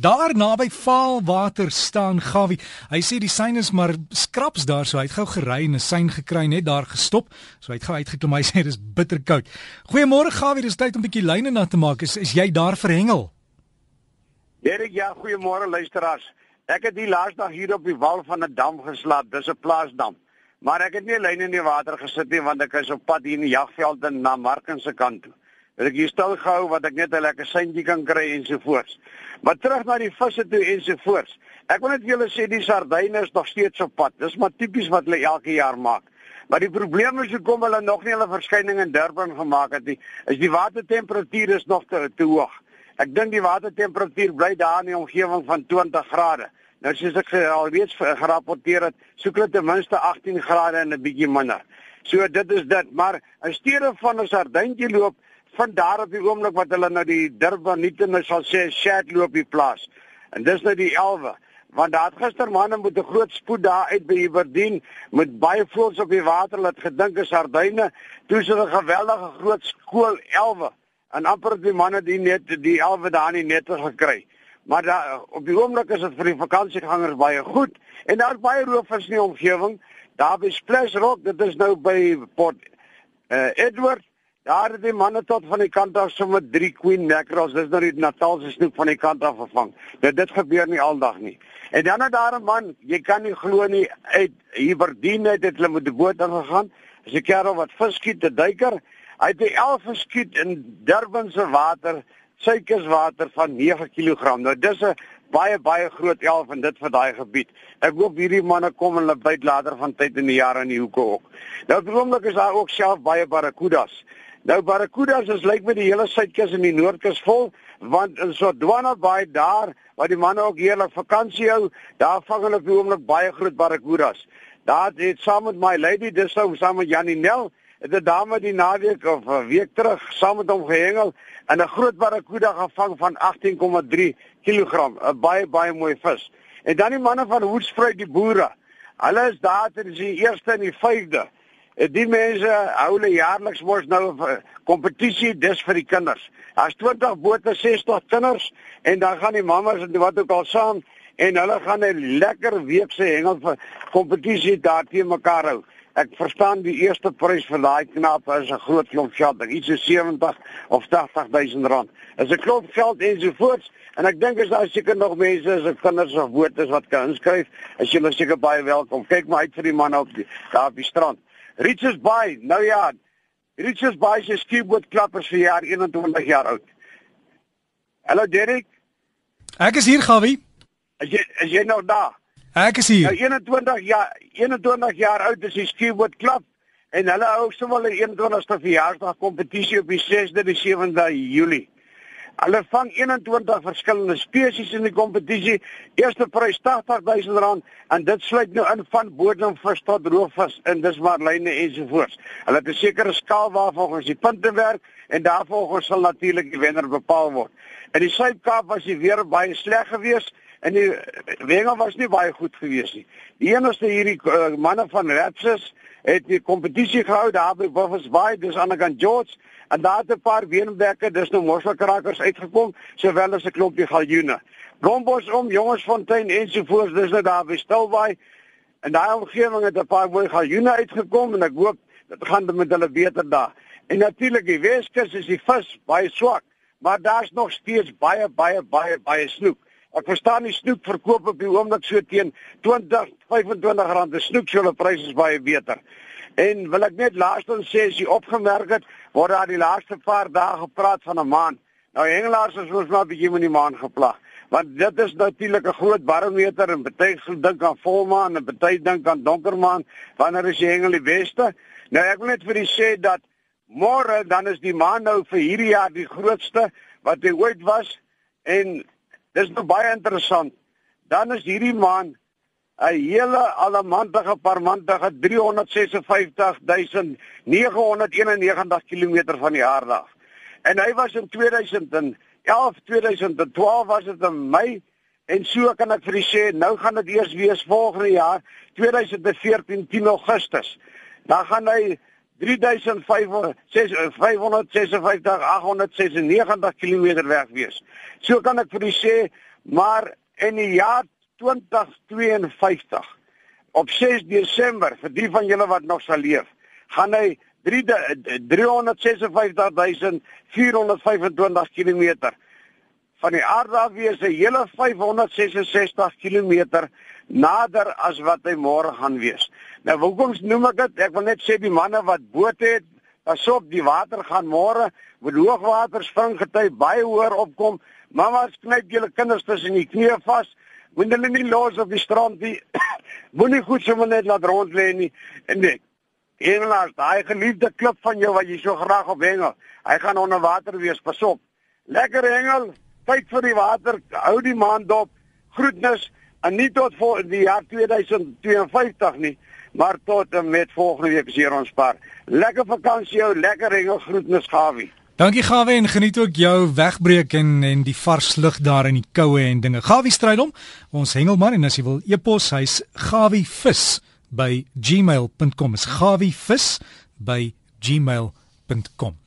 Daar naby Vaalwater staan Gawie. Hy sê die sein is maar skraps daar, so hy het gou gery en 'n sein gekry net daar gestop. So hy het gou uitgeklim. Hy sê dis bitterkoud. Goeiemôre Gawie, dis tyd om 'n bietjie lyne na te maak. Is is jy daar verhengel? Derek, ja, goeiemôre luisteraars. Ek het die laaste dag hier op die wal van 'n dam geslaap. Dis 'n plaasdam. Maar ek het nie lyne in die water gesit nie want ek is op pad hier in die jagveld na Marken se kant toe. Ek hier stil gehou wat ek net 'n lekker seintjie kan kry ensovoorts. Maar terug na die visse toe ensovoorts. Ek wil net vir julle sê die sardyne is nog steeds op pad. Dis maar tipies wat hulle elke jaar maak. Maar die probleem is hoekom hulle nog nie hulle verskyning in Durban gemaak het nie. Is die watertemperatuur is nog te, te hoog. Ek dink die watertemperatuur bly daar in die omgewing van 20 grade. Nou soos ek alreeds gerapporteer het, soek hulle ten minste 18 grade en 'n bietjie minder. So dit is dit, maar 'n steede van 'n sardyntjie loop van daar op die oomblik wat hulle nou die Durban nie net sal sê shat loop die plaas. En dis nou die 11 want daar gister manne met 'n groot spoed daar uit by Aberdeen met baie voëls op die water laat gedink is sardyne toe so 'n geweldige groot skool 11 en amper die manne die net die 11 daar nie net gekry. Maar daar op die oomblik is dit vir die vakansiegangers baie goed en daar is baie roofvis in die omgewing. Daar by Splash Rock, dit is nou by Port uh, Edward Daar het die manne tot van die kant af sommer 3 queen mackerels, dis nou die Natalse snoek van die kant af gevang. Dit dit gebeur nie aldag nie. En dan het daar 'n man, jy kan nie glo nie, uit Hiberdien het dit hulle met die boot aangegaan. Dis 'n kerel wat vis skiet, 'n duiker. Hy het 'n 11 geskiet in Durban se water, suikerswater van 9 kg. Nou dis 'n baie baie groot 11 en dit vir daai gebied. Ek hoop hierdie manne kom en hulle byt later van tyd in die jaar in die hoeke ook. Nou droomlik is daar ook self baie barracudas. Nou barracudas is lyk met die hele suidkus en die noordkus vol want in Sodwana Baai daar waar die manne ook heerlik vakansie hou, daar vang hulle op die oomblik baie groot barracudas. Daar het saam met my lady dis nou saam met Janinel het 'n dame die naweek of 'n week terug saam met hom gehengel en 'n groot barracuda gevang van 18,3 kg, 'n baie baie mooi vis. En dan die manne van Hoedspruit die boere. Hulle is daar tussen die 1ste en die 5de die mense hou hulle jaarliks mos nou 'n eh, kompetisie dis vir die kinders. Daar's 20 bote, 60 kinders en dan gaan die mammas en wat ook al saam en hulle gaan 'n lekker week se hengel kompetisie daar teen mekaar hou. Ek verstaan die eerste prys vir daai knap is 'n groot klomp geld, iets so 70 of 80000 rand. Is 'n klomp geld ensovoorts en ek dink as daar seker nog mense is, kinders of botes wat kan inskryf, as jy seker baie welkom. Kyk maar uit vir die man op die, daar op die strand. Richards Bay. Nou ja, Richards Bay se skieboot klappers vir jaar 21 jaar oud. Hallo Derek. Ek is hier, Gawie. As jy as jy nou daar. Ek is hier. Nou 21 jaar 21 jaar oud is die skieboot klap en hulle hou sommer 'n 21ste verjaarsdag kompetisie op die 6de en 7de Julie. Hulle vang 21 verskillende spesies in die kompetisie. Eerste prys R80000 en dit sluit nou in van bodemvis tot roofvis en dis marline ensovoorts. Hulle het 'n sekere skaal waarvolgens die punte werk en daarvolgens sal natuurlik die wenner bepaal word. In die Suid-Kaap was die weer baie sleg geweest en die wengel was nie baie goed geweest nie. Die enigste hierdie uh, manne van Rapsis het die kompetisie gehou daar by Buffalo Bay, dis aan die kant George en daar het 'n paar beenbekke, dis nou mosselkrakkers uitgekom, sowel as 'n klompie galjoene. Blombos om Jongensfontein ensovoorts, dis nou daar by Stilbaai. En daai omgewing het 'n paar mooi galjoene uitgekom en ek hoop dit gaan met hulle beter daar. En natuurlik die Weskus is die vis baie swak, maar daar's nog steeds baie baie baie baie snoek. Ek verstaan die snoek verkoop op die oomblik so teen 20, 25 rand. Die snoek se hulle pryse is baie beter. En wil ek net laastens sê as jy opgemerk het, word daar die laaste paar dae gepraat van 'n maan. Nou hengelaars is ons maar bietjie met die maan geplag. Want dit is natuurlik 'n groot barometer en baie dink aan volmaan en baie dink aan donkermaan wanneer as jy hengel die weste. Nou ek wil net vir u sê dat môre dan is die maan nou vir hierdie jaar die grootste wat hy ooit was en dis nou baie interessant. Dan is hierdie maan 'n hele alamantige parmantige 356991 km van die aarde af. En hy was in 2011, 2012 was dit in Mei en so kan ek vir u sê, nou gaan dit eers wees volgende jaar 2014 10 Augustus. Dan gaan hy 3556 896 km weg wees. So kan ek vir u sê Maar in die jaar 2052 op 6 Desember vir die van julle wat nog sal leef, gaan hy 356425 km van die aarde af wees 'n hele 566 km nader as wat hy môre gaan wees. Nou hoekom noem ek dit? Ek wil net sê die manne wat bote het, pasop die water gaan môre met hoogwater spring gety baie hoër opkom. Mamas knyp julle kinders tussen die knieë vas. Moenie hulle nie los op die strand nie. Moenie goed sommer net laat rond lê nie. En nee, Engelaars, daai geliefde klip van jou wat jy so graag op hengel, hy gaan onder water wees, pas op. Lekker hengel, tyd vir die water, hou die maand dop. Groetnis en nie tot voor die jaar 2052 nie, maar tot en met volgende week as hier ons paar. Lekker vakansie jou, lekker hengel, groetnis Gawie. Dankie Gawie en geniet ook jou wegbreek en en die vars lug daar in die koue en dinge. Gawie strydom, ons hengelman en as jy wil e-pos, hy's Gawie vis by gmail.com is gawivis by gmail.com